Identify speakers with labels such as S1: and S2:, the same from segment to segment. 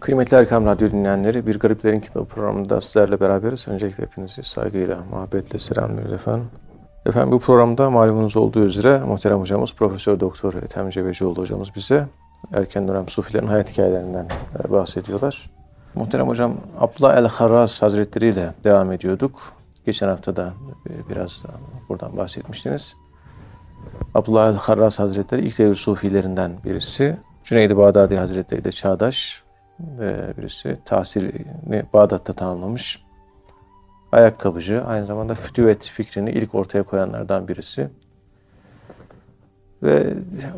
S1: Kıymetli Erkam Radyo dinleyenleri, Bir Gariplerin Kitabı programında sizlerle beraberiz. Öncelikle hepinizi saygıyla, muhabbetle selamlıyoruz efendim. Efendim bu programda malumunuz olduğu üzere muhterem hocamız Profesör Doktor Ethem Cebecioğlu hocamız bize erken dönem sufilerin hayat hikayelerinden e, bahsediyorlar. Muhterem hocam Abdullah el-Harras Hazretleri ile devam ediyorduk. Geçen hafta da e, biraz da buradan bahsetmiştiniz. Abdullah el-Harras Hazretleri ilk devir sufilerinden birisi. Cüneyd-i Bağdadi Hazretleri de çağdaş birisi. Tahsilini Bağdat'ta tamamlamış. Ayakkabıcı, aynı zamanda fütüvet fikrini ilk ortaya koyanlardan birisi. Ve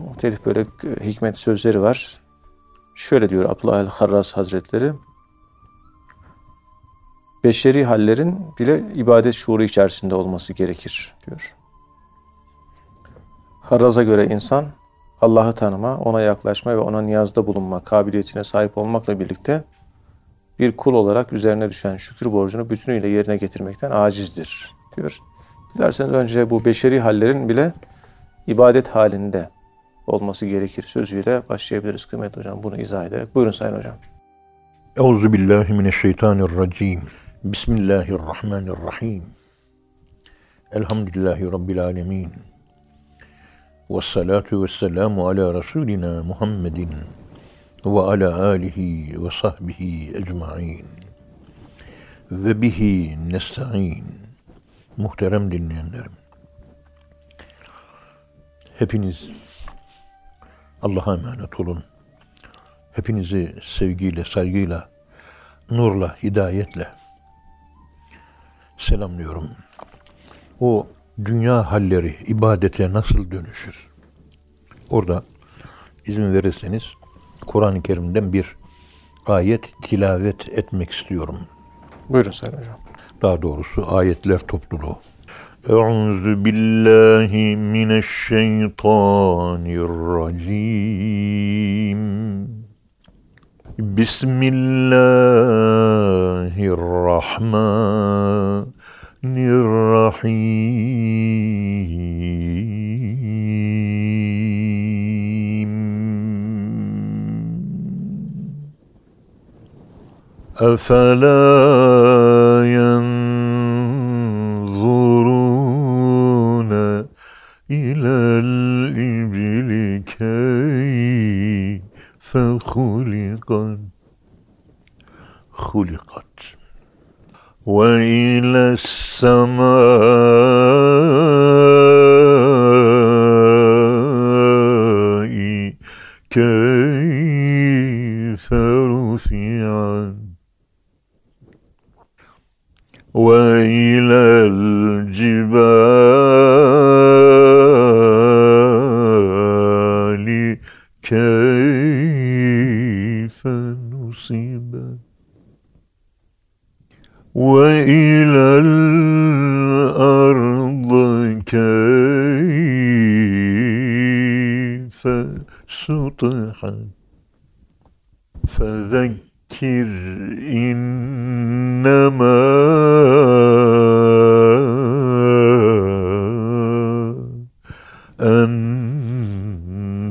S1: muhtelif böyle hikmet sözleri var. Şöyle diyor Abdullah el-Harras Hazretleri. Beşeri hallerin bile ibadet şuuru içerisinde olması gerekir diyor. Harraz'a göre insan Allah'ı tanıma, ona yaklaşma ve ona niyazda bulunma kabiliyetine sahip olmakla birlikte bir kul olarak üzerine düşen şükür borcunu bütünüyle yerine getirmekten acizdir diyor. Dilerseniz önce bu beşeri hallerin bile ibadet halinde olması gerekir sözüyle başlayabiliriz kıymetli hocam bunu izah ederek. Buyurun sayın hocam.
S2: Euzu billahi mineşşeytanirracim. Bismillahirrahmanirrahim. Elhamdülillahi rabbil alamin. Ve salatu ve selamu ala Resulina Muhammedin ve ala alihi ve sahbihi ecma'in. Ve bihi nesta'in. Muhterem dinleyenlerim. Hepiniz Allah'a emanet olun. Hepinizi sevgiyle, saygıyla, nurla, hidayetle selamlıyorum. O dünya halleri ibadete nasıl dönüşür? Orada izin verirseniz Kur'an-ı Kerim'den bir ayet tilavet etmek istiyorum.
S1: Buyurun Sayın Hocam.
S2: Daha doğrusu ayetler topluluğu. Euzu billahi mineşşeytanirracim. Bismillahirrahmanirrahim. الرحيم. أفلا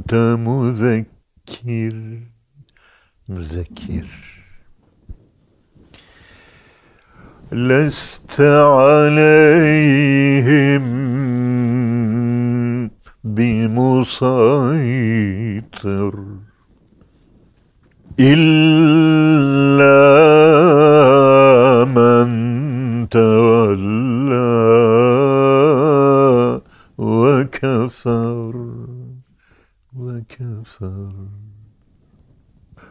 S2: ente müzekkir müzekkir leste aleyhim bimusaytir illa men tev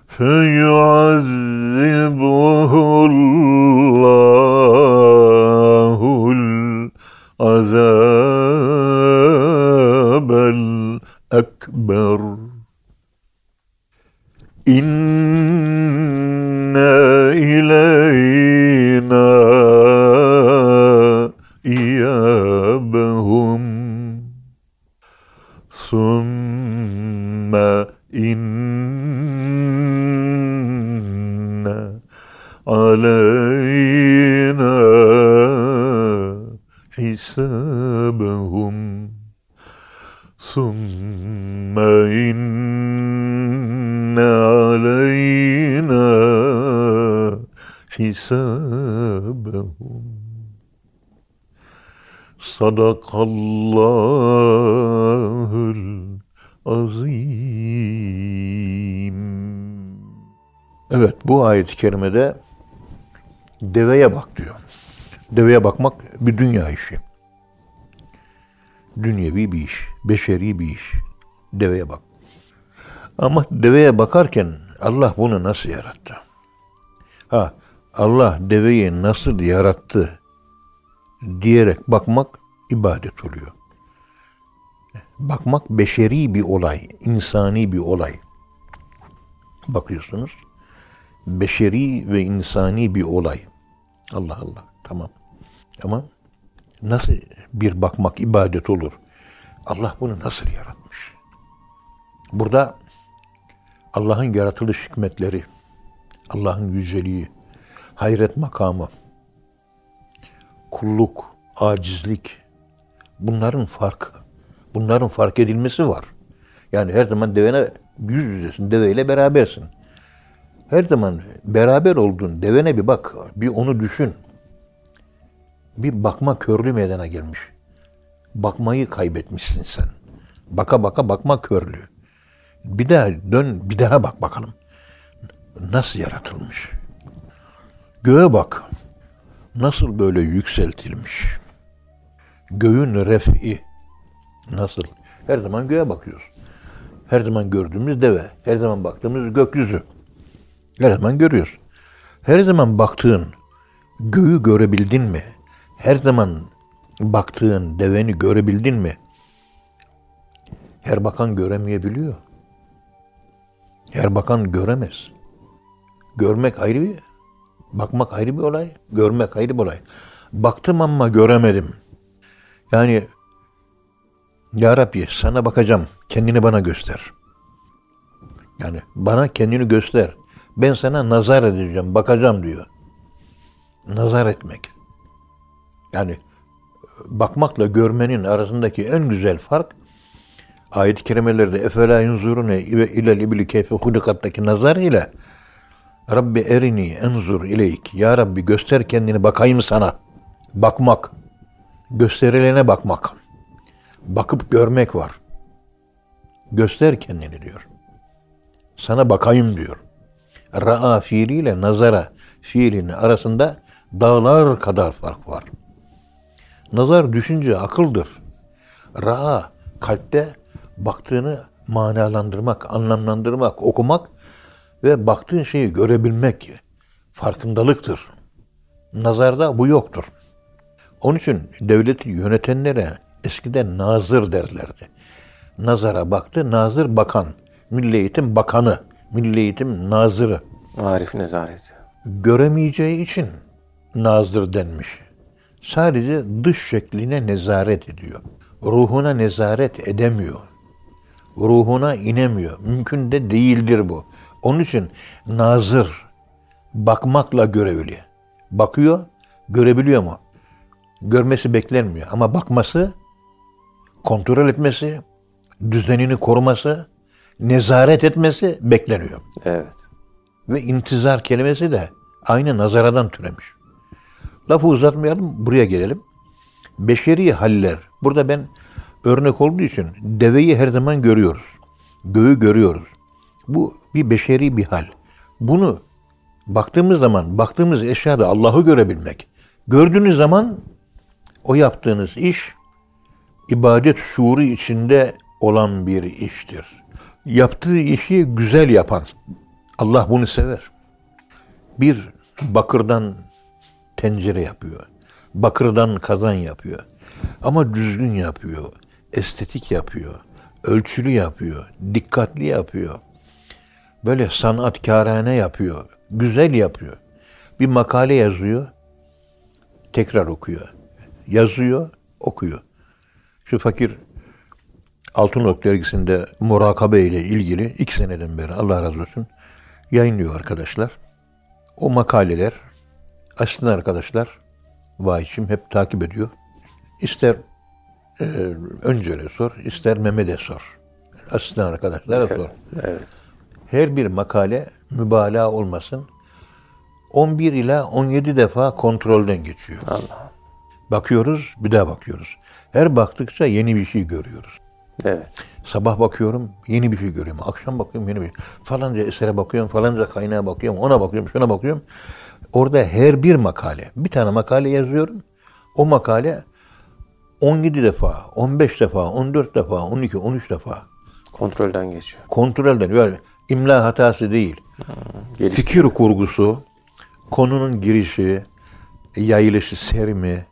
S2: فيعذبه الله العذاب الأكبر. إن إلينا ثم إن علينا علينا حسابهم صدق الله العظيم Evet bu ayet-i kerimede deveye bak diyor. Deveye bakmak bir dünya işi. Dünyevi bir iş, beşeri bir iş. Deveye bak. Ama deveye bakarken Allah bunu nasıl yarattı? Ha, Allah deveyi nasıl yarattı diyerek bakmak ibadet oluyor. Bakmak beşeri bir olay, insani bir olay. Bakıyorsunuz, beşeri ve insani bir olay. Allah Allah, tamam. Ama nasıl bir bakmak ibadet olur? Allah bunu nasıl yaratmış? Burada Allah'ın yaratılış hikmetleri, Allah'ın yüceliği, hayret makamı, kulluk, acizlik, bunların farkı, bunların fark edilmesi var. Yani her zaman devene yüz yüzesin, deveyle berabersin. Her zaman beraber olduğun devene bir bak, bir onu düşün. Bir bakma körlüğü meydana gelmiş. Bakmayı kaybetmişsin sen. Baka baka bakma körlüğü. Bir daha dön, bir daha bak bakalım. Nasıl yaratılmış? Göğe bak. Nasıl böyle yükseltilmiş? Göğün refi nasıl? Her zaman göğe bakıyoruz. Her zaman gördüğümüz deve, her zaman baktığımız gökyüzü. Her zaman görüyoruz. Her zaman baktığın göğü görebildin mi? Her zaman baktığın deveni görebildin mi? Her bakan göremeyebiliyor. Her bakan göremez. Görmek ayrı bir, bakmak ayrı bir olay, görmek ayrı bir olay. Baktım ama göremedim. Yani Ya Rabbi sana bakacağım, kendini bana göster. Yani bana kendini göster. Ben sana nazar edeceğim, bakacağım diyor. Nazar etmek. Yani bakmakla görmenin arasındaki en güzel fark ayet-i kerimelerde efela yunzurune ilel ibli keyfe hulikattaki nazar ile Rabbi erini enzur ileyk. Ya Rabbi göster kendini bakayım sana. Bakmak. Gösterilene bakmak. Bakıp görmek var. Göster kendini diyor. Sana bakayım diyor. Ra'a fiiliyle nazara fiilinin arasında dağlar kadar fark var. Nazar düşünce akıldır. Ra'a kalpte baktığını manalandırmak, anlamlandırmak, okumak ve baktığın şeyi görebilmek farkındalıktır. Nazarda bu yoktur. Onun için devleti yönetenlere eskiden nazır derlerdi. Nazara baktı, nazır bakan. Milli Eğitim Bakanı, Milli Eğitim Nazırı.
S1: Arif nezareti.
S2: Göremeyeceği için nazır denmiş. Sadece dış şekline nezaret ediyor. Ruhuna nezaret edemiyor. Ruhuna inemiyor. Mümkün de değildir bu. Onun için nazır bakmakla görevli. Bakıyor, görebiliyor mu? Görmesi beklenmiyor ama bakması, kontrol etmesi, düzenini koruması, nezaret etmesi bekleniyor.
S1: Evet.
S2: Ve intizar kelimesi de aynı nazaradan türemiş. Lafı uzatmayalım, buraya gelelim. Beşeri haller. Burada ben örnek olduğu için deveyi her zaman görüyoruz. Göğü görüyoruz. Bu bir beşeri bir hal. Bunu baktığımız zaman, baktığımız eşyada Allah'ı görebilmek. Gördüğünüz zaman o yaptığınız iş ibadet şuuru içinde olan bir iştir. Yaptığı işi güzel yapan, Allah bunu sever. Bir bakırdan tencere yapıyor. Bakırdan kazan yapıyor. Ama düzgün yapıyor. Estetik yapıyor. Ölçülü yapıyor. Dikkatli yapıyor. Böyle sanatkarane yapıyor. Güzel yapıyor. Bir makale yazıyor. Tekrar okuyor. Yazıyor, okuyor. Şu fakir Altınok dergisinde murakabe ile ilgili iki seneden beri Allah razı olsun yayınlıyor arkadaşlar. O makaleler aslında arkadaşlar vahişim hep takip ediyor. İster e, Öncel'e sor, ister Mehmet'e sor. Asistan arkadaşlara sor.
S1: Evet.
S2: Her bir makale mübalağa olmasın. 11 ila 17 defa kontrolden geçiyor.
S1: Allah.
S2: Bakıyoruz, bir daha bakıyoruz. Her baktıkça yeni bir şey görüyoruz.
S1: Evet.
S2: Sabah bakıyorum, yeni bir şey görüyorum. Akşam bakıyorum, yeni bir Falanca esere bakıyorum, falanca kaynağa bakıyorum, ona bakıyorum, şuna bakıyorum. Orada her bir makale, bir tane makale yazıyorum. O makale 17 defa, 15 defa, 14 defa, 12, 13 defa
S1: Kontrolden geçiyor.
S2: kontrolden, yani imla hatası değil.
S1: Geliş-
S2: Fikir kurgusu, konunun girişi, yayılışı, serimi,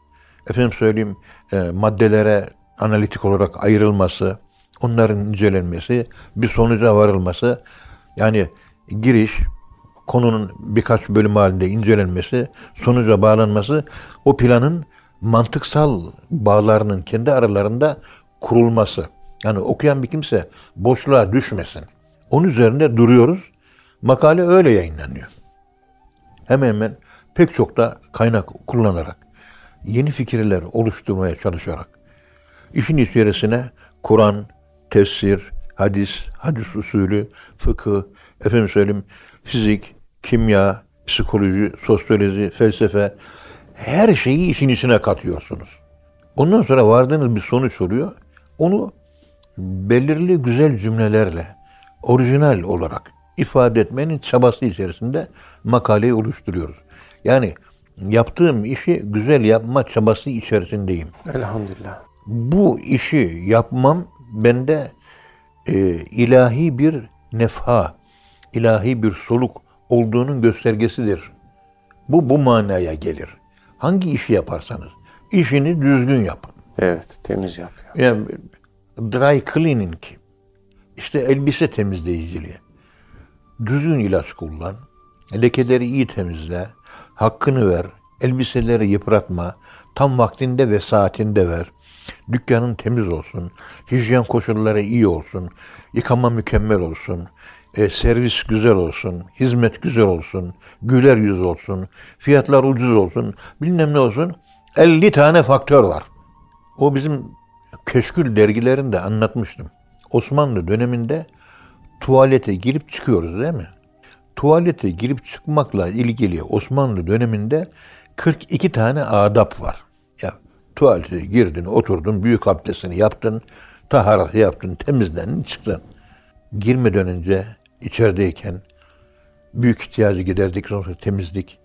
S2: efendim söyleyeyim e, maddelere analitik olarak ayrılması, onların incelenmesi, bir sonuca varılması, yani giriş, konunun birkaç bölüm halinde incelenmesi, sonuca bağlanması, o planın mantıksal bağlarının kendi aralarında kurulması. Yani okuyan bir kimse boşluğa düşmesin. Onun üzerinde duruyoruz. Makale öyle yayınlanıyor. Hemen hemen pek çok da kaynak kullanarak, yeni fikirler oluşturmaya çalışarak, işin içerisine Kur'an, tefsir, hadis, hadis usulü, fıkıh, efendim söyleyeyim, fizik, kimya, psikoloji, sosyoloji, felsefe, her şeyi işin içine katıyorsunuz. Ondan sonra vardığınız bir sonuç oluyor. Onu belirli güzel cümlelerle, orijinal olarak ifade etmenin çabası içerisinde makaleyi oluşturuyoruz. Yani yaptığım işi güzel yapma çabası içerisindeyim.
S1: Elhamdülillah.
S2: Bu işi yapmam bende e, ilahi bir nefha, ilahi bir soluk olduğunun göstergesidir. Bu bu manaya gelir. Hangi işi yaparsanız işini düzgün yapın.
S1: Evet. Temiz yapıyor.
S2: Yani dry cleaning, işte elbise temizleyiciliği. Düzgün ilaç kullan, lekeleri iyi temizle, hakkını ver, elbiseleri yıpratma, tam vaktinde ve saatinde ver. Dükkanın temiz olsun, hijyen koşulları iyi olsun, yıkama mükemmel olsun, e, servis güzel olsun, hizmet güzel olsun, güler yüz olsun, fiyatlar ucuz olsun, bilmem ne olsun. 50 tane faktör var. O bizim keşkül dergilerinde anlatmıştım. Osmanlı döneminde tuvalete girip çıkıyoruz değil mi? Tuvalete girip çıkmakla ilgili Osmanlı döneminde 42 tane adap var. Ya tuvalete girdin, oturdun, büyük abdestini yaptın, taharatı yaptın, temizlendin, çıktın. Girmeden önce içerideyken büyük ihtiyacı giderdik, sonra temizlik,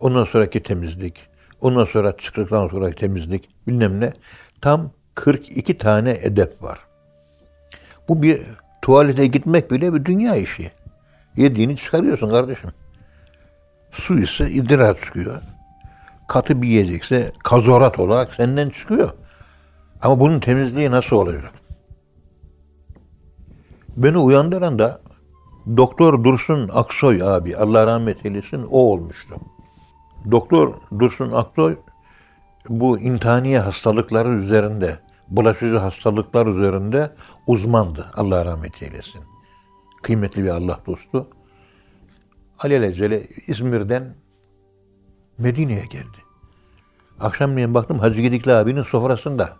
S2: ondan sonraki temizlik, ondan sonra çıktıktan sonraki temizlik, bilmem ne. Tam 42 tane edep var. Bu bir tuvalete gitmek bile bir dünya işi. Yediğini çıkarıyorsun kardeşim. Su ise idrar çıkıyor. Katı bir yiyecekse kazorat olarak senden çıkıyor. Ama bunun temizliği nasıl olacak? Beni uyandıran da Doktor Dursun Aksoy abi, Allah rahmet eylesin, o olmuştu. Doktor Dursun Aksoy bu intihaniye hastalıkları üzerinde, bulaşıcı hastalıklar üzerinde uzmandı. Allah rahmet eylesin. Kıymetli bir Allah dostu. Alelacele İzmir'den Medine'ye geldi. Akşamleyin baktım Hacı Gedikli abinin sofrasında.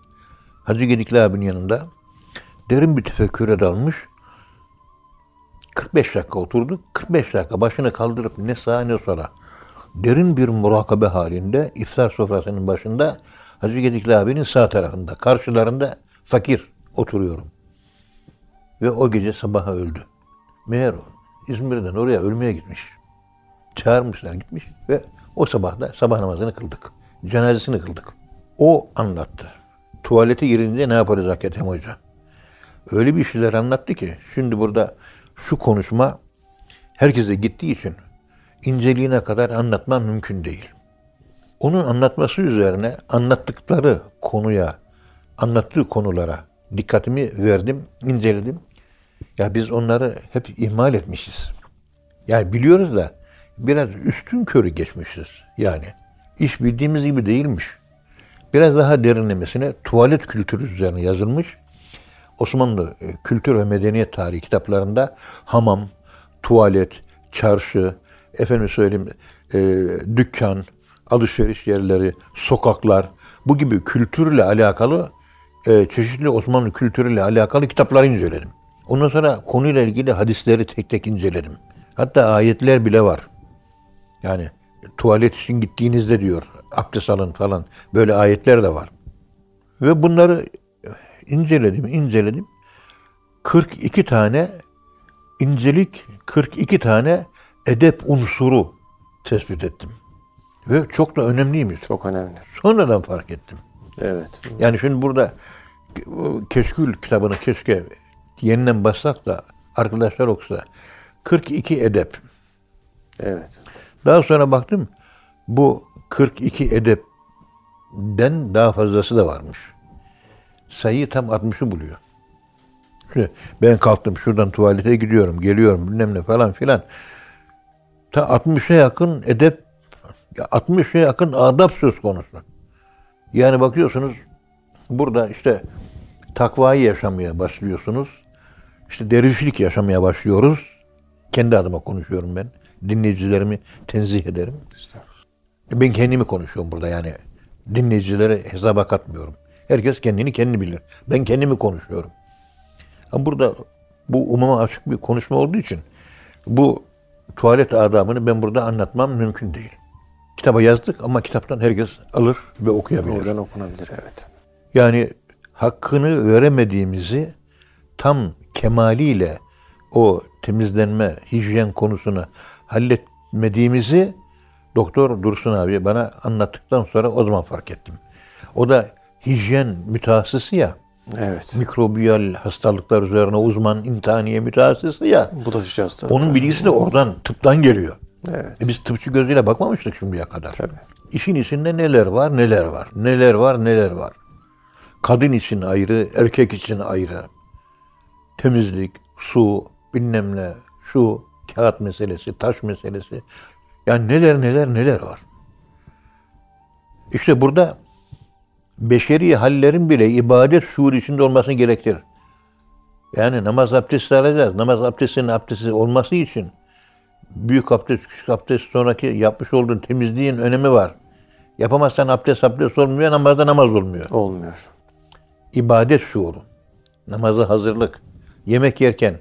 S2: Hacı Gedikli abinin yanında derin bir tefekküre dalmış. 45 dakika oturduk. 45 dakika başını kaldırıp ne sağa ne sola derin bir murakabe halinde iftar sofrasının başında Hacı Gedikli abinin sağ tarafında, karşılarında fakir oturuyorum. Ve o gece sabaha öldü. Meğer o İzmir'den oraya ölmeye gitmiş. Çağırmışlar gitmiş ve o sabah da sabah namazını kıldık. Cenazesini kıldık. O anlattı. Tuvalete girince ne yaparız Hakem Hoca? Öyle bir şeyler anlattı ki şimdi burada şu konuşma herkese gittiği için inceliğine kadar anlatmam mümkün değil. Onun anlatması üzerine anlattıkları konuya, anlattığı konulara dikkatimi verdim, inceledim. Ya biz onları hep ihmal etmişiz. Yani biliyoruz da biraz üstün körü geçmişiz yani. İş bildiğimiz gibi değilmiş. Biraz daha derinlemesine tuvalet kültürü üzerine yazılmış. Osmanlı e, kültür ve medeniyet tarihi kitaplarında hamam, tuvalet, çarşı, efendim söyleyeyim e, dükkan, alışveriş yerleri, sokaklar bu gibi kültürle alakalı e, çeşitli Osmanlı kültürüyle alakalı kitapları inceledim. Ondan sonra konuyla ilgili hadisleri tek tek inceledim. Hatta ayetler bile var. Yani tuvalet için gittiğinizde diyor abdest alın falan. Böyle ayetler de var. Ve bunları inceledim, inceledim. 42 tane incelik, 42 tane edep unsuru tespit ettim. Ve çok da önemliymiş.
S1: Çok önemli.
S2: Sonradan fark ettim.
S1: Evet.
S2: Yani şimdi burada Keşkül kitabını keşke yeniden bassak da arkadaşlar okusa. 42 edep.
S1: Evet.
S2: Daha sonra baktım bu 42 edepten daha fazlası da varmış. Sayıyı tam 60'ı buluyor. Şimdi ben kalktım şuradan tuvalete gidiyorum, geliyorum bilmem ne falan filan. Ta 60'a yakın edep, 60'a yakın adab söz konusu. Yani bakıyorsunuz burada işte takvayı yaşamaya başlıyorsunuz. İşte dervişlik yaşamaya başlıyoruz. Kendi adıma konuşuyorum ben. Dinleyicilerimi tenzih ederim. Ben kendimi konuşuyorum burada yani. Dinleyicileri hesaba katmıyorum. Herkes kendini kendi bilir. Ben kendimi konuşuyorum. Ama burada bu umuma açık bir konuşma olduğu için bu tuvalet adamını ben burada anlatmam mümkün değil. Kitaba yazdık ama kitaptan herkes alır ve okuyabilir.
S1: Oradan okunabilir evet.
S2: Yani hakkını veremediğimizi tam kemaliyle o temizlenme, hijyen konusuna halletmediğimizi Doktor Dursun abi bana anlattıktan sonra o zaman fark ettim. O da hijyen mütehassısı ya.
S1: Evet.
S2: Mikrobiyal hastalıklar üzerine uzman intihaniye mütehassısı ya.
S1: Bulaşıcı hastalık.
S2: Onun bilgisi de oradan tıptan geliyor.
S1: Evet.
S2: E biz tıpçı gözüyle bakmamıştık şimdiye kadar.
S1: Tabii.
S2: İşin içinde neler var, neler var. Neler var, neler var. Kadın için ayrı, erkek için ayrı. Temizlik, su, bilmem ne, şu kağıt meselesi, taş meselesi. Yani neler neler neler var. İşte burada beşeri hallerin bile ibadet şuur içinde olmasını gerektirir. Yani namaz abdesti alacağız. Namaz abdestinin abdesti olması için büyük abdest, küçük abdest sonraki yapmış olduğun temizliğin önemi var. Yapamazsan abdest abdest olmuyor, namazda namaz olmuyor.
S1: Olmuyor.
S2: İbadet şuuru, namaza hazırlık, yemek yerken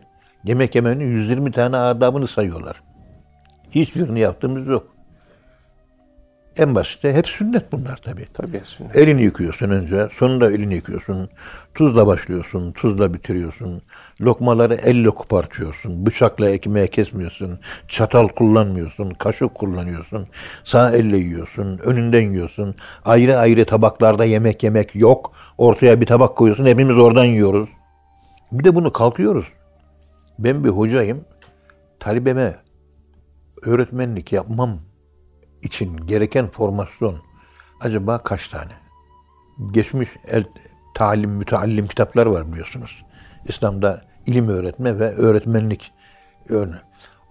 S2: yemek yemenin 120 tane adabını sayıyorlar. Hiçbirini yaptığımız yok. En basiti hep sünnet bunlar tabii.
S1: Tabii sünnet.
S2: Elini yıkıyorsun önce, sonunda elini yıkıyorsun. Tuzla başlıyorsun, tuzla bitiriyorsun. Lokmaları elle kopartıyorsun. Bıçakla ekmeğe kesmiyorsun. Çatal kullanmıyorsun, kaşık kullanıyorsun. Sağ elle yiyorsun, önünden yiyorsun. Ayrı ayrı tabaklarda yemek yemek yok. Ortaya bir tabak koyuyorsun, hepimiz oradan yiyoruz. Bir de bunu kalkıyoruz. Ben bir hocayım. Talibeme öğretmenlik yapmam için gereken formasyon acaba kaç tane? Geçmiş el, talim, müteallim kitaplar var biliyorsunuz. İslam'da ilim öğretme ve öğretmenlik örneği.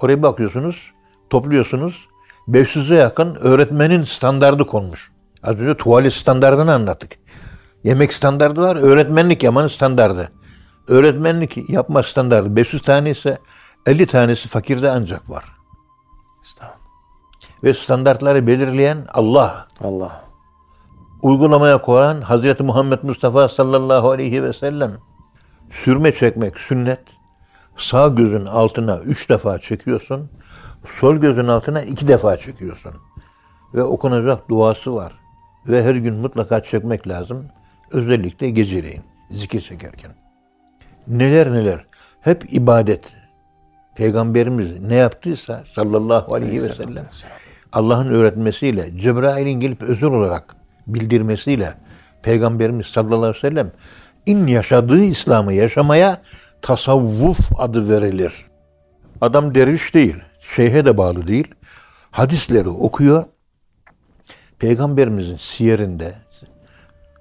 S2: Oraya bakıyorsunuz, topluyorsunuz. 500'e yakın öğretmenin standardı konmuş. Az önce tuvalet standartını anlattık. Yemek standardı var, öğretmenlik yapmanın standardı. Öğretmenlik yapma standardı 500 tane ise 50 tanesi fakirde ancak var.
S1: Estağfurullah.
S2: Ve standartları belirleyen Allah.
S1: Allah.
S2: Uygulamaya koyan Hazreti Muhammed Mustafa sallallahu aleyhi ve sellem. Sürme çekmek sünnet. Sağ gözün altına üç defa çekiyorsun. Sol gözün altına iki defa çekiyorsun. Ve okunacak duası var. Ve her gün mutlaka çekmek lazım. Özellikle geceleyin zikir çekerken. Neler neler. Hep ibadet. Peygamberimiz ne yaptıysa sallallahu aleyhi ve sellem Allah'ın öğretmesiyle Cebrail'in gelip özel olarak bildirmesiyle Peygamberimiz sallallahu aleyhi ve sellem in yaşadığı İslam'ı yaşamaya tasavvuf adı verilir. Adam derviş değil, şeyhe de bağlı değil. Hadisleri okuyor. Peygamberimizin siyerinde,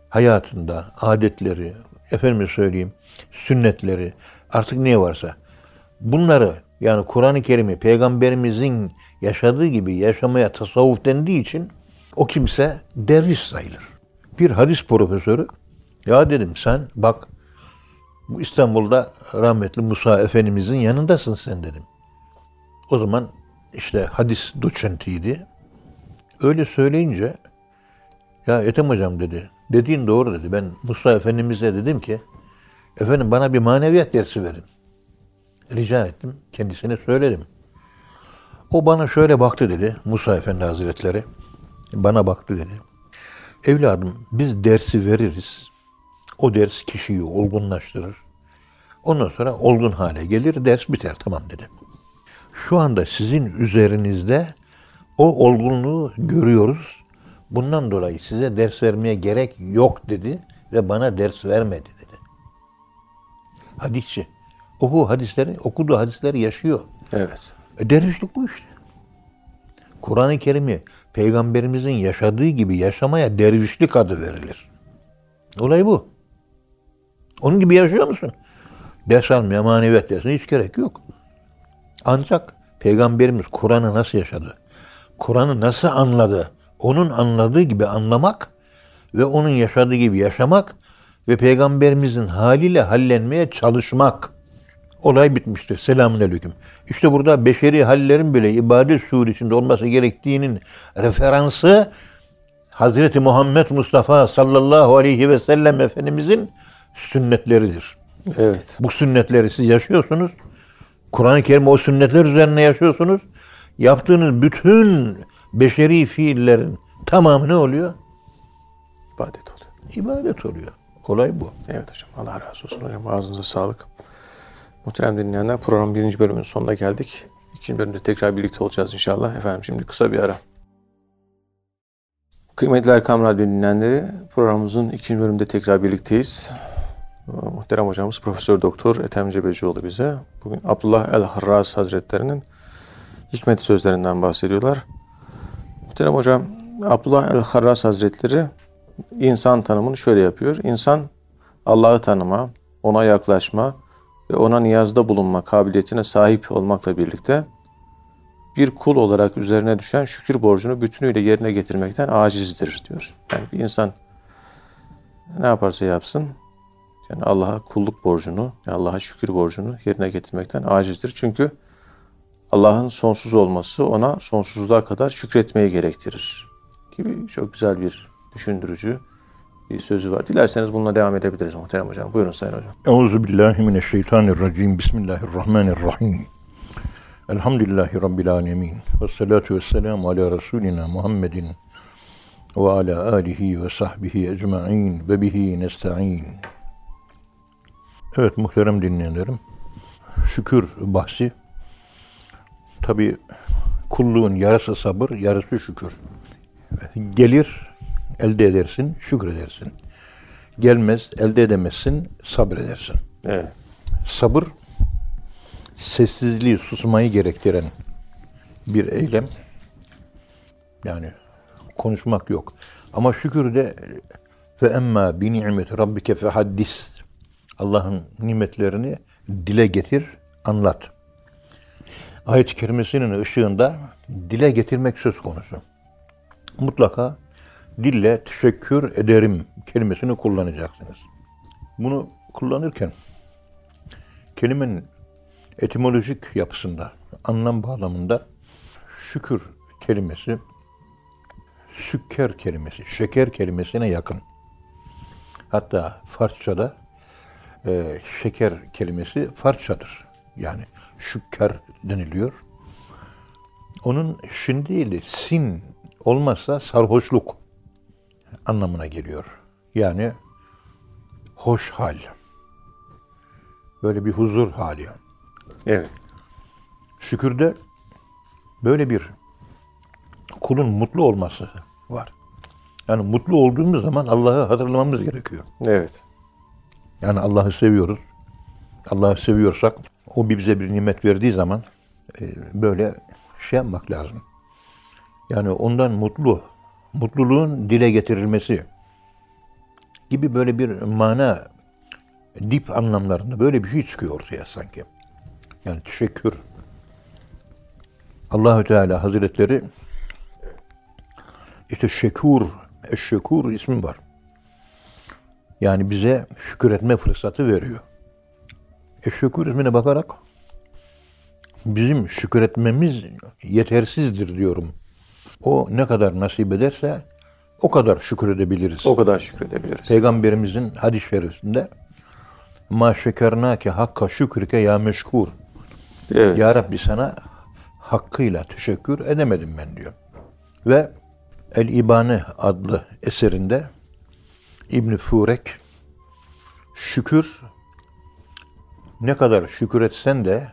S2: hayatında, adetleri, efendime söyleyeyim, sünnetleri, artık ne varsa bunları yani Kur'an-ı Kerim'i peygamberimizin yaşadığı gibi yaşamaya tasavvuf dendiği için o kimse derviş sayılır. Bir hadis profesörü ya dedim sen bak bu İstanbul'da rahmetli Musa Efendimizin yanındasın sen dedim. O zaman işte hadis doçentiydi. Öyle söyleyince ya Ethem hocam dedi. Dediğin doğru dedi. Ben Musa Efendimiz'e dedim ki efendim bana bir maneviyat dersi verin. Rica ettim. Kendisine söyledim. O bana şöyle baktı dedi. Musa Efendi Hazretleri. Bana baktı dedi. Evladım biz dersi veririz. O ders kişiyi olgunlaştırır. Ondan sonra olgun hale gelir, ders biter tamam dedi. Şu anda sizin üzerinizde o olgunluğu görüyoruz. Bundan dolayı size ders vermeye gerek yok dedi ve bana ders vermedi dedi. Hadisçi. Oku hadisleri, okuduğu hadisleri yaşıyor.
S1: Evet.
S2: E dervişlik bu işte. Kur'an-ı Kerim'i peygamberimizin yaşadığı gibi yaşamaya dervişlik adı verilir. Olay bu. Onun gibi yaşıyor musun? Ders almaya maneviyat dersine hiç gerek yok. Ancak peygamberimiz Kur'an'ı nasıl yaşadı? Kur'an'ı nasıl anladı? Onun anladığı gibi anlamak ve onun yaşadığı gibi yaşamak ve peygamberimizin haliyle hallenmeye çalışmak. Olay bitmiştir. Selamun aleyküm. İşte burada beşeri hallerin bile ibadet suresinde olması gerektiğinin referansı Hazreti Muhammed Mustafa sallallahu aleyhi ve sellem Efendimizin sünnetleridir.
S1: Evet.
S2: Bu sünnetleri siz yaşıyorsunuz. Kur'an-ı Kerim o sünnetler üzerine yaşıyorsunuz. Yaptığınız bütün beşeri fiillerin tamamı ne oluyor?
S1: İbadet oluyor.
S2: İbadet oluyor. Olay bu.
S1: Evet hocam. Allah razı olsun hocam. Ağzınıza sağlık. Muhterem dinleyenler programın birinci bölümünün sonuna geldik. İkinci bölümde tekrar birlikte olacağız inşallah. Efendim şimdi kısa bir ara. Kıymetli Erkam Radyo dinleyenleri programımızın ikinci bölümünde tekrar birlikteyiz. Muhterem hocamız Profesör Doktor Ethem Cebecioğlu bize bugün Abdullah el-Harras Hazretleri'nin hikmet sözlerinden bahsediyorlar. Muhterem hocam Abdullah el-Harras Hazretleri insan tanımını şöyle yapıyor. İnsan Allah'ı tanıma, ona yaklaşma ve ona niyazda bulunma kabiliyetine sahip olmakla birlikte bir kul olarak üzerine düşen şükür borcunu bütünüyle yerine getirmekten acizdir diyor. Yani bir insan ne yaparsa yapsın yani Allah'a kulluk borcunu, Allah'a şükür borcunu yerine getirmekten acizdir. Çünkü Allah'ın sonsuz olması ona sonsuzluğa kadar şükretmeyi gerektirir. Gibi çok güzel bir düşündürücü bir sözü var. Dilerseniz bununla devam edebiliriz muhterem hocam. Buyurun sayın hocam.
S2: Euzu billahi mineşşeytanirracim. Bismillahirrahmanirrahim. Elhamdülillahi Rabbil alemin. Ve salatu ve selamu ala Resulina Muhammedin ve ala alihi ve sahbihi ecma'in ve bihi nesta'in. Evet muhterem dinleyenlerim. Şükür bahsi. Tabi kulluğun yarısı sabır, yarısı şükür. Gelir, elde edersin, şükredersin. Gelmez, elde edemezsin, sabredersin.
S1: Evet.
S2: Sabır, sessizliği, susmayı gerektiren bir eylem. Yani konuşmak yok. Ama şükür de ve emma bi ni'meti rabbike fe haddis. Allah'ın nimetlerini dile getir, anlat. Ayet-i kerimesinin ışığında dile getirmek söz konusu. Mutlaka dille teşekkür ederim kelimesini kullanacaksınız. Bunu kullanırken kelimenin etimolojik yapısında, anlam bağlamında şükür kelimesi sükker kelimesi, şeker kelimesine yakın. Hatta Farsçada e, şeker kelimesi Farsçadır. Yani şükker deniliyor. Onun şin değil, sin olmazsa sarhoşluk anlamına geliyor. Yani hoş hal. Böyle bir huzur hali.
S1: Evet.
S2: Şükürde böyle bir kulun mutlu olması var. Yani mutlu olduğumuz zaman Allah'ı hatırlamamız gerekiyor.
S1: Evet.
S2: Yani Allah'ı seviyoruz. Allah'ı seviyorsak o bize bir nimet verdiği zaman e, böyle şey yapmak lazım. Yani ondan mutlu, mutluluğun dile getirilmesi gibi böyle bir mana dip anlamlarında böyle bir şey çıkıyor ortaya sanki. Yani teşekkür. Allahü Teala Hazretleri işte şekur, eşşekur ismi var. Yani bize şükür etme fırsatı veriyor. Eşşekur ismine bakarak bizim şükür etmemiz yetersizdir diyorum. O ne kadar nasip ederse o kadar şükür edebiliriz.
S1: O kadar şükredebiliriz.
S2: Peygamberimizin hadis-i şerifinde ma şekernake hakka şükrike ya meşkur.
S1: Evet.
S2: Ya Rabbi sana hakkıyla teşekkür edemedim ben diyor. Ve El İbane adlı eserinde İbn Furek şükür ne kadar şükür etsen de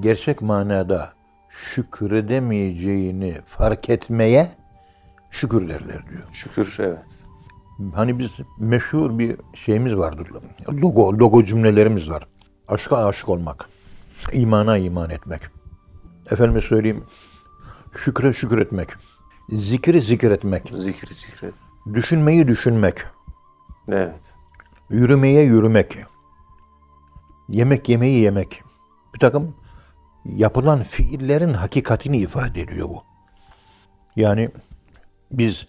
S2: gerçek manada şükredemeyeceğini fark etmeye şükür derler diyor.
S1: Şükür evet.
S2: Hani biz meşhur bir şeyimiz vardır. Logo, logo cümlelerimiz var. Aşka aşık olmak. imana iman etmek. Efendime söyleyeyim. Şükre şükür etmek. Zikri zikir etmek.
S1: Zikri zikri.
S2: Düşünmeyi düşünmek.
S1: Evet.
S2: Yürümeye yürümek. Yemek yemeyi yemek. Bir takım yapılan fiillerin hakikatini ifade ediyor bu. Yani biz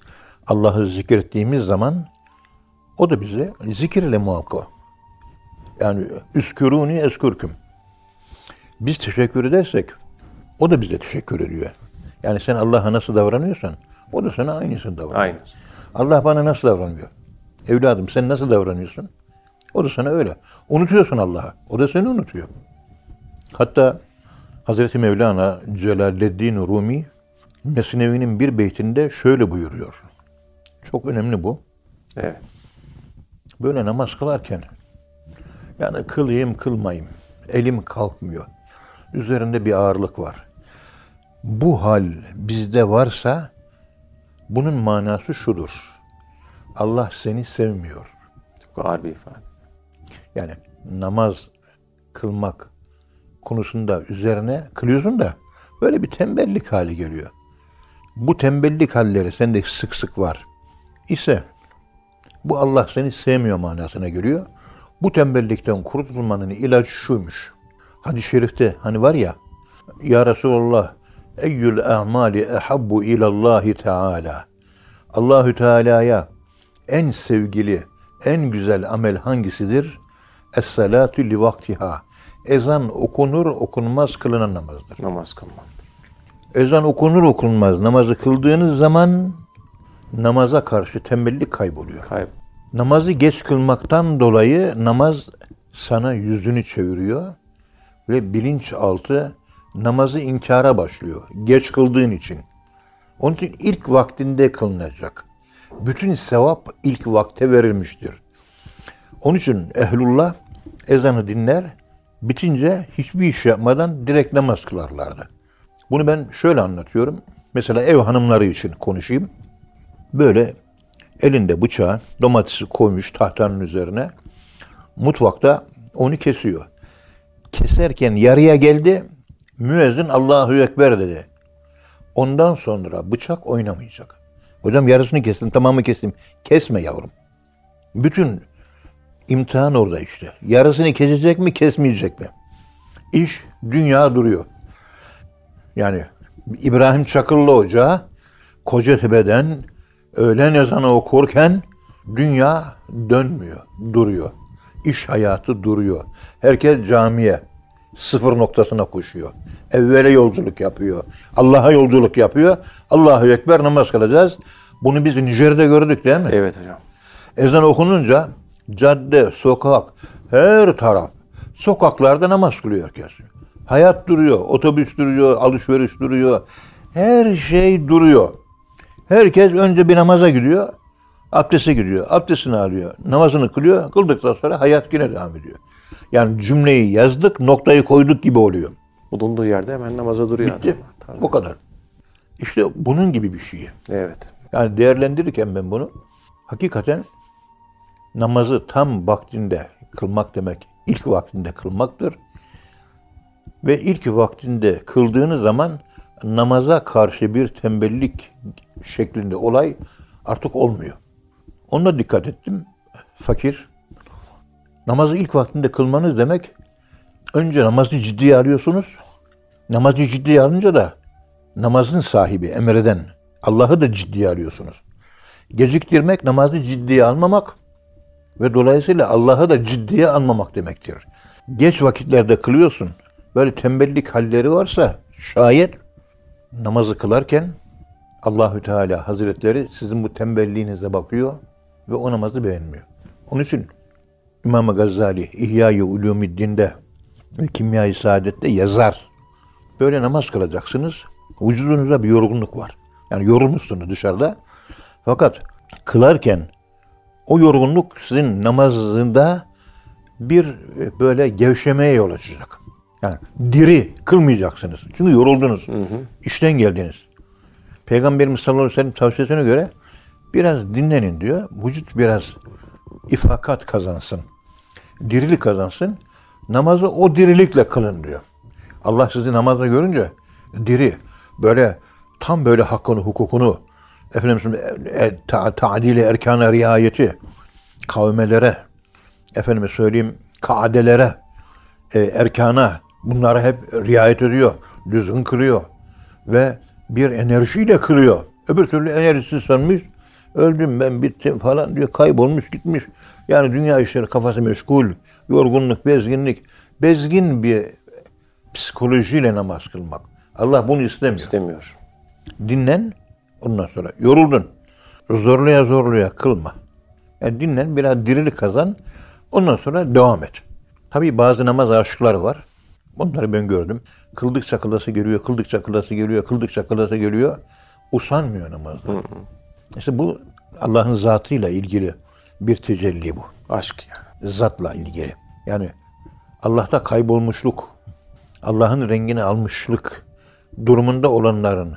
S2: Allah'ı zikrettiğimiz zaman o da bize zikirle muhakkak. Yani üsküruni eskürküm. Biz teşekkür edersek o da bize teşekkür ediyor. Yani sen Allah'a nasıl davranıyorsan o da sana aynısını davranıyor.
S1: Aynı.
S2: Allah bana nasıl davranıyor? Evladım sen nasıl davranıyorsun? O da sana öyle. Unutuyorsun Allah'ı. O da seni unutuyor. Hatta Hazreti Mevlana Celaleddin Rumi Mesnevi'nin bir beytinde şöyle buyuruyor. Çok önemli bu.
S1: Evet.
S2: Böyle namaz kılarken yani kılayım kılmayayım. Elim kalkmıyor. Üzerinde bir ağırlık var. Bu hal bizde varsa bunun manası şudur. Allah seni sevmiyor.
S1: Çok ağır bir ifade.
S2: Yani namaz kılmak konusunda üzerine kılıyorsun da böyle bir tembellik hali geliyor. Bu tembellik halleri sende sık sık var. ise bu Allah seni sevmiyor manasına geliyor. Bu tembellikten kurtulmanın ilacı şuymuş. Hadis-i şerifte hani var ya Ya Resulallah eyyül a'mali ehabbu ilallahi teala Allahü Teala'ya en sevgili, en güzel amel hangisidir? Es-salatu li vaktiha. Ezan okunur okunmaz kılınan namazdır.
S1: Namaz kılmak.
S2: Ezan okunur okunmaz namazı kıldığınız zaman namaza karşı tembellik kayboluyor.
S1: Kayıp.
S2: Namazı geç kılmaktan dolayı namaz sana yüzünü çeviriyor ve bilinçaltı namazı inkara başlıyor. Geç kıldığın için. Onun için ilk vaktinde kılınacak. Bütün sevap ilk vakte verilmiştir. Onun için ehlullah ezanı dinler, bitince hiçbir iş yapmadan direkt namaz kılarlardı. Bunu ben şöyle anlatıyorum. Mesela ev hanımları için konuşayım. Böyle elinde bıçağı, domatesi koymuş tahtanın üzerine. Mutfakta onu kesiyor. Keserken yarıya geldi. Müezzin Allahu Ekber dedi. Ondan sonra bıçak oynamayacak. Hocam yarısını kestim, tamamı kestim. Kesme yavrum. Bütün imtihan orada işte. Yarısını kesecek mi, kesmeyecek mi? İş, dünya duruyor. Yani İbrahim Çakırlı Hoca Kocatepe'den öğlen ezanı okurken dünya dönmüyor, duruyor. İş hayatı duruyor. Herkes camiye, sıfır noktasına koşuyor. Evvele yolculuk yapıyor. Allah'a yolculuk yapıyor. Allahu Ekber namaz kılacağız. Bunu biz Nijer'de gördük değil mi?
S1: Evet hocam.
S2: Ezan okununca cadde, sokak, her taraf sokaklarda namaz kılıyor herkes. Hayat duruyor, otobüs duruyor, alışveriş duruyor. Her şey duruyor. Herkes önce bir namaza gidiyor, abdeste gidiyor, abdestini alıyor, namazını kılıyor, kıldıktan sonra hayat yine devam ediyor. Yani cümleyi yazdık, noktayı koyduk gibi oluyor.
S1: Bulunduğu yerde hemen namaza duruyor
S2: Bitti.
S1: adam. Tabii.
S2: Bu kadar. İşte bunun gibi bir şey.
S1: Evet.
S2: Yani değerlendirirken ben bunu hakikaten namazı tam vaktinde kılmak demek ilk vaktinde kılmaktır. Ve ilk vaktinde kıldığınız zaman namaza karşı bir tembellik şeklinde olay artık olmuyor. Ona dikkat ettim. Fakir. Namazı ilk vaktinde kılmanız demek önce namazı ciddiye alıyorsunuz. Namazı ciddiye alınca da namazın sahibi, emreden Allah'ı da ciddiye alıyorsunuz. Geciktirmek namazı ciddiye almamak ve dolayısıyla Allah'ı da ciddiye almamak demektir. Geç vakitlerde kılıyorsun. Böyle tembellik halleri varsa şayet namazı kılarken Allahü Teala Hazretleri sizin bu tembelliğinize bakıyor ve o namazı beğenmiyor. Onun için İmam Gazali İhya-i Ulumiddin'de ve kimyayı saadette yazar. Böyle namaz kılacaksınız. Vücudunuzda bir yorgunluk var. Yani yorulmuşsunuz dışarıda. Fakat kılarken o yorgunluk sizin namazında bir e, böyle gevşemeye yol açacak. Yani diri kılmayacaksınız. Çünkü yoruldunuz. İşten geldiniz. Peygamberimiz sallallahu aleyhi ve sellem tavsiyesine göre biraz dinlenin diyor. Vücut biraz ifakat kazansın. Dirilik kazansın. Namazı o dirilikle kılın diyor. Allah sizi namazda görünce diri, böyle tam böyle hakkını, hukukunu, efendim e, ta, tadili erkana riayeti, kavmelere, efendime söyleyeyim kaadelere, e, erkana bunlara hep riayet ediyor. Düzgün kılıyor. Ve bir enerjiyle kılıyor. Öbür türlü enerjisi sönmüş. Öldüm ben bittim falan diyor. Kaybolmuş gitmiş. Yani dünya işleri kafası meşgul. Yorgunluk, bezginlik. Bezgin bir psikolojiyle namaz kılmak. Allah bunu istemiyor.
S1: İstemiyor.
S2: Dinlen. Ondan sonra yoruldun. Zorluya zorluya kılma. Yani dinlen biraz dirilik kazan. Ondan sonra devam et. Tabii bazı namaz aşıkları var. Onları ben gördüm. Kıldıkça kılası geliyor, kıldıkça kılası geliyor, kıldıkça kılası geliyor. Usanmıyor namazda. İşte bu Allah'ın zatıyla ilgili bir tecelli bu.
S1: Aşk yani.
S2: Zatla ilgili. Yani Allah'ta kaybolmuşluk, Allah'ın rengini almışlık durumunda olanların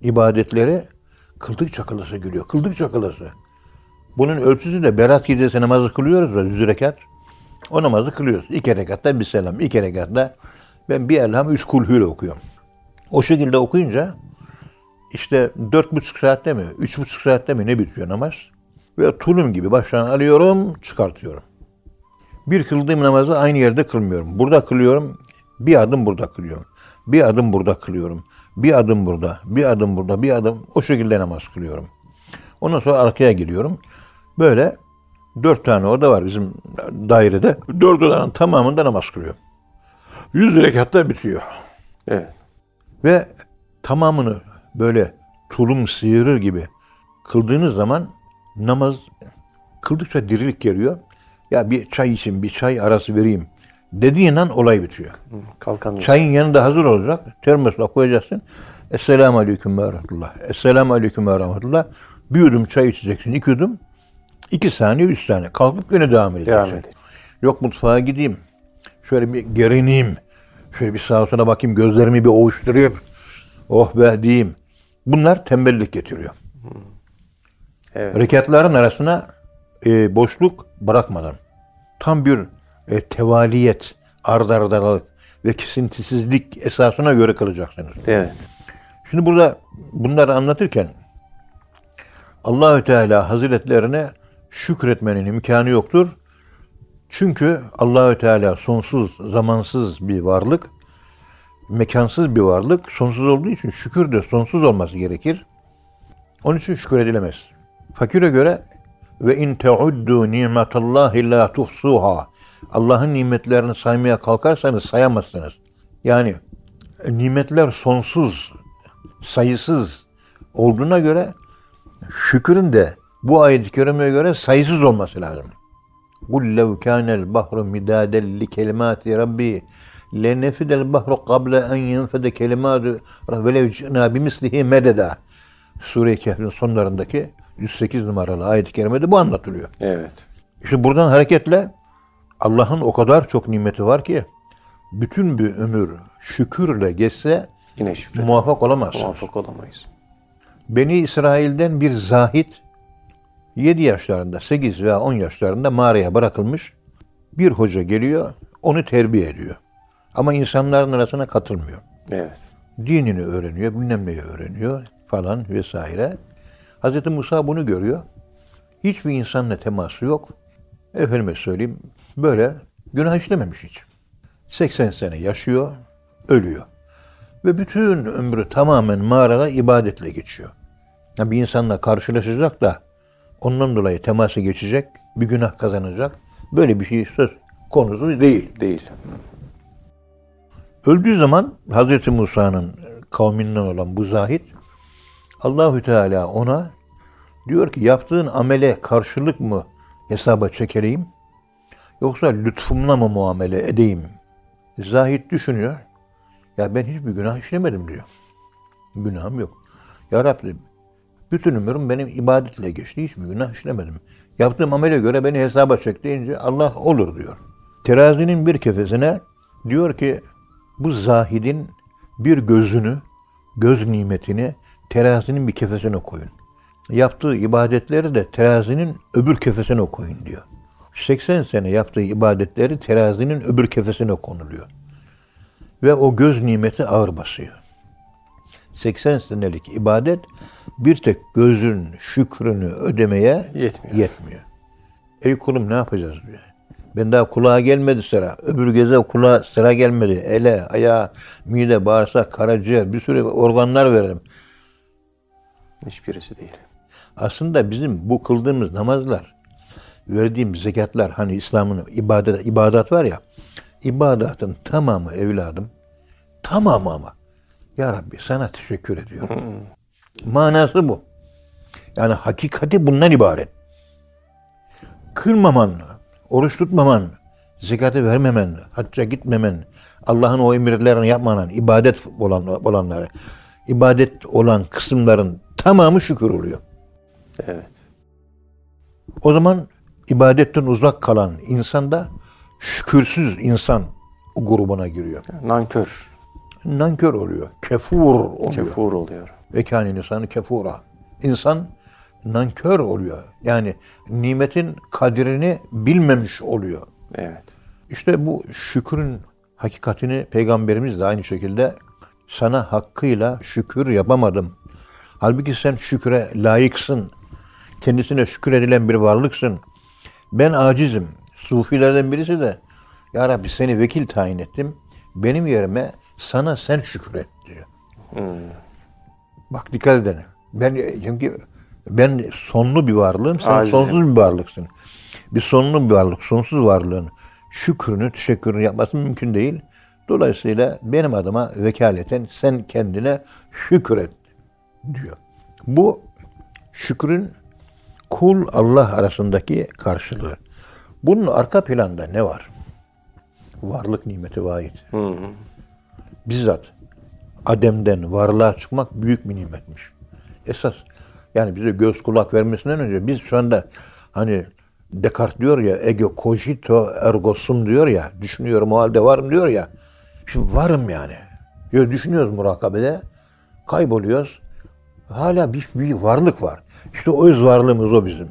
S2: ibadetleri kıldıkça kılası geliyor. Kıldıkça kılası. Bunun ölçüsü de Berat gecesi namazı kılıyoruz da yüz rekat. O namazı kılıyoruz. İki rekatta bir selam. iki rekatta ben bir elham üç kulhüyle okuyorum. O şekilde okuyunca işte dört buçuk saatte mi, üç buçuk saatte mi ne bitiyor namaz? Ve tulum gibi baştan alıyorum, çıkartıyorum. Bir kıldığım namazı aynı yerde kılmıyorum. Burada kılıyorum, bir adım burada kılıyorum. Bir adım burada kılıyorum. Bir adım burada, bir adım burada, bir adım o şekilde namaz kılıyorum. Ondan sonra arkaya geliyorum. Böyle dört tane oda var bizim dairede. Dört odanın tamamında namaz kılıyorum. Yüz rekatta bitiyor.
S1: Evet.
S2: Ve tamamını böyle tulum sıyırır gibi kıldığınız zaman namaz kıldıkça dirilik geliyor. Ya bir çay için bir çay arası vereyim dediğin an olay bitiyor.
S1: Kalkan
S2: Çayın yanında hazır olacak. Termosla koyacaksın. Esselamu Aleyküm ve Rahmetullah. Esselamu Aleyküm ve Rahmetullah. Bir yudum çay içeceksin. iki yudum. iki saniye, üç saniye. Kalkıp yine devam edeceksin.
S1: Devam edecek.
S2: Yok mutfağa gideyim. Şöyle bir gerineyim. Şöyle bir sağa sola bakayım. Gözlerimi bir ovuşturayım. Oh be diyeyim. Bunlar tembellik getiriyor.
S1: Evet.
S2: Rekatların arasına e, boşluk bırakmadan tam bir e, tevaliyet, ardardalık ve kesintisizlik esasına göre kılacaksınız.
S1: Evet.
S2: Şimdi burada bunları anlatırken Allahü Teala Hazretlerine şükretmenin imkanı yoktur. Çünkü Allahü Teala sonsuz, zamansız bir varlık, mekansız bir varlık. Sonsuz olduğu için şükür de sonsuz olması gerekir. Onun için şükür edilemez. Fakire göre ve in teuddu nimetallahi la tuhsuha. Allah'ın nimetlerini saymaya kalkarsanız sayamazsınız. Yani nimetler sonsuz, sayısız olduğuna göre şükrün de bu ayet-i kerimeye göre sayısız olması lazım. قُلْ لَوْ كَانَ الْبَحْرُ مِدَادًا لِكَلِمَاتِ رَبِّي لَنَفِدَ الْبَحْرُ قَبْلَ اَنْ يَنْفَدَ كَلِمَاتُ وَلَوْ جِئْنَا بِمِثْلِهِ مَدَدًا Sure-i Kehf'in sonlarındaki 108 numaralı ayet-i kerimede bu anlatılıyor.
S1: Evet.
S2: İşte buradan hareketle Allah'ın o kadar çok nimeti var ki bütün bir ömür şükürle geçse
S1: Yine şükür.
S2: muvaffak olamaz.
S1: Muvaffak olamayız.
S2: Beni İsrail'den bir zahit 7 yaşlarında, 8 veya 10 yaşlarında mağaraya bırakılmış bir hoca geliyor, onu terbiye ediyor. Ama insanların arasına katılmıyor.
S1: Evet.
S2: Dinini öğreniyor, bilmem neyi öğreniyor falan vesaire. Hz. Musa bunu görüyor. Hiçbir insanla teması yok. Efendime söyleyeyim, böyle günah işlememiş hiç. 80 sene yaşıyor, ölüyor. Ve bütün ömrü tamamen mağarada ibadetle geçiyor. Ya bir insanla karşılaşacak da ondan dolayı teması geçecek, bir günah kazanacak. Böyle bir şey söz konusu değil.
S1: Değil.
S2: Öldüğü zaman Hz. Musa'nın kavminden olan bu zahit Allahü Teala ona diyor ki yaptığın amele karşılık mı hesaba çekeleyim yoksa lütfumla mı muamele edeyim Zahid düşünüyor. Ya ben hiçbir günah işlemedim diyor. Günahım yok. Ya Rabbi bütün ömrüm benim ibadetle geçti. Hiçbir günah işlemedim. Yaptığım amele göre beni hesaba çek deyince Allah olur diyor. Terazinin bir kefesine diyor ki bu zahidin bir gözünü, göz nimetini terazinin bir kefesine koyun. Yaptığı ibadetleri de terazinin öbür kefesine koyun diyor. 80 sene yaptığı ibadetleri terazinin öbür kefesine konuluyor. Ve o göz nimeti ağır basıyor. 80 senelik ibadet bir tek gözün şükrünü ödemeye
S1: Yetmiyor.
S2: yetmiyor. Ey kulum ne yapacağız diyor. Ben daha kulağa gelmedi sıra. Öbür göze kulağa sıra gelmedi. Ele, ayağı, mide, bağırsak, karaciğer bir sürü organlar verelim.
S1: Hiçbirisi değil.
S2: Aslında bizim bu kıldığımız namazlar, verdiğimiz zekatlar hani İslam'ın ibadet ibadat var ya. ibadatın tamamı evladım. Tamamı ama. Ya Rabbi sana teşekkür ediyorum. Manası bu. Yani hakikati bundan ibaret. Kırmaman, oruç tutmaman, zekatı vermemen, hacca gitmemen, Allah'ın o emirlerini yapmaman, ibadet olan olanları, ibadet olan kısımların tamamı şükür oluyor.
S1: Evet.
S2: O zaman ibadetten uzak kalan insan da şükürsüz insan grubuna giriyor.
S1: Nankör,
S2: Nankör oluyor, kefur oluyor.
S1: kefur oluyor.
S2: Ve kâne insanı kefura. İnsan nankör oluyor. Yani nimetin kadrini bilmemiş oluyor.
S1: Evet.
S2: İşte bu şükrün hakikatini Peygamberimiz de aynı şekilde sana hakkıyla şükür yapamadım. Halbuki sen şükre layıksın. Kendisine şükür edilen bir varlıksın. Ben acizim. Sufilerden birisi de Ya Rabbi seni vekil tayin ettim. Benim yerime sana sen şükret diyor. Bak dikkat edin. Ben çünkü ben sonlu bir varlığım, sen
S1: Acizim.
S2: sonsuz bir varlıksın. Bir sonlu bir varlık, sonsuz varlığın şükrünü, teşekkürünü yapması mümkün değil. Dolayısıyla benim adıma vekaleten sen kendine şükret diyor. Bu şükrün kul Allah arasındaki karşılığı. Bunun arka planda ne var? Varlık nimeti vahid. Bizzat Adem'den varlığa çıkmak büyük bir nimetmiş. Esas yani bize göz kulak vermesinden önce biz şu anda hani Descartes diyor ya ego cogito ergo sum diyor ya düşünüyorum o halde varım diyor ya. Şimdi varım yani. Ya düşünüyoruz murakabede kayboluyoruz. Hala bir, bir varlık var. İşte o öz varlığımız o bizim.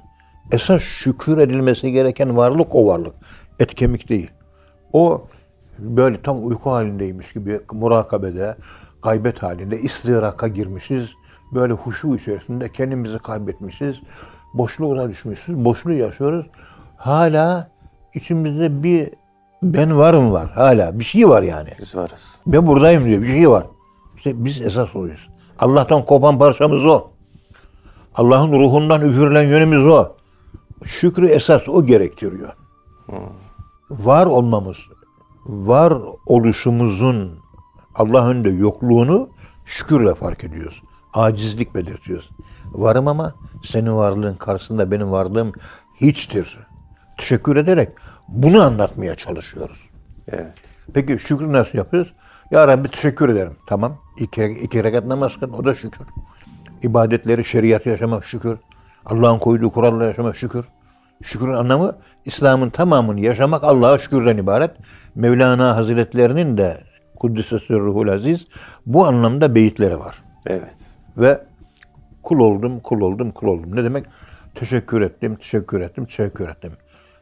S2: Esas şükür edilmesi gereken varlık o varlık. Et kemik değil. O böyle tam uyku halindeymiş gibi murakabede, gaybet halinde istiraka girmişiz. Böyle huşu içerisinde kendimizi kaybetmişiz. Boşluğuna düşmüşüz. Boşluğu yaşıyoruz. Hala içimizde bir ben varım var. Hala bir şey var yani.
S1: Biz varız.
S2: Ben buradayım diyor. Bir şey var. İşte biz esas oluyoruz. Allah'tan kopan parçamız o. Allah'ın ruhundan üfürülen yönümüz o. Şükrü esas o gerektiriyor. Var olmamız, var oluşumuzun Allah önünde yokluğunu şükürle fark ediyoruz. Acizlik belirtiyoruz. Varım ama senin varlığın karşısında benim varlığım hiçtir. Teşekkür ederek bunu anlatmaya çalışıyoruz.
S1: Evet.
S2: Peki şükrü nasıl yapıyoruz? Ya Rabbi teşekkür ederim. Tamam. İki, iki rekat namaz kıl. O da şükür. İbadetleri, şeriatı yaşamak şükür. Allah'ın koyduğu kuralları yaşamak şükür. Şükrün anlamı İslam'ın tamamını yaşamak Allah'a şükürden ibaret. Mevlana Hazretlerinin de Kuddise Ruhul Aziz bu anlamda beyitleri var.
S1: Evet.
S2: Ve kul oldum, kul oldum, kul oldum. Ne demek? Teşekkür ettim, teşekkür ettim, teşekkür ettim.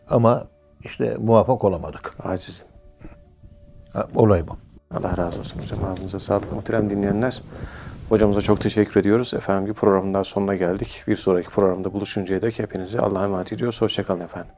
S2: Ama işte muvaffak olamadık.
S1: Acizim.
S2: Ha, Olay bu.
S1: Allah razı olsun hocam. Ağzınıza sağlık. Muhterem dinleyenler. Hocamıza çok teşekkür ediyoruz. Efendim bir programın daha sonuna geldik. Bir sonraki programda buluşuncaya dek hepinizi Allah'a emanet ediyoruz. Hoşçakalın efendim.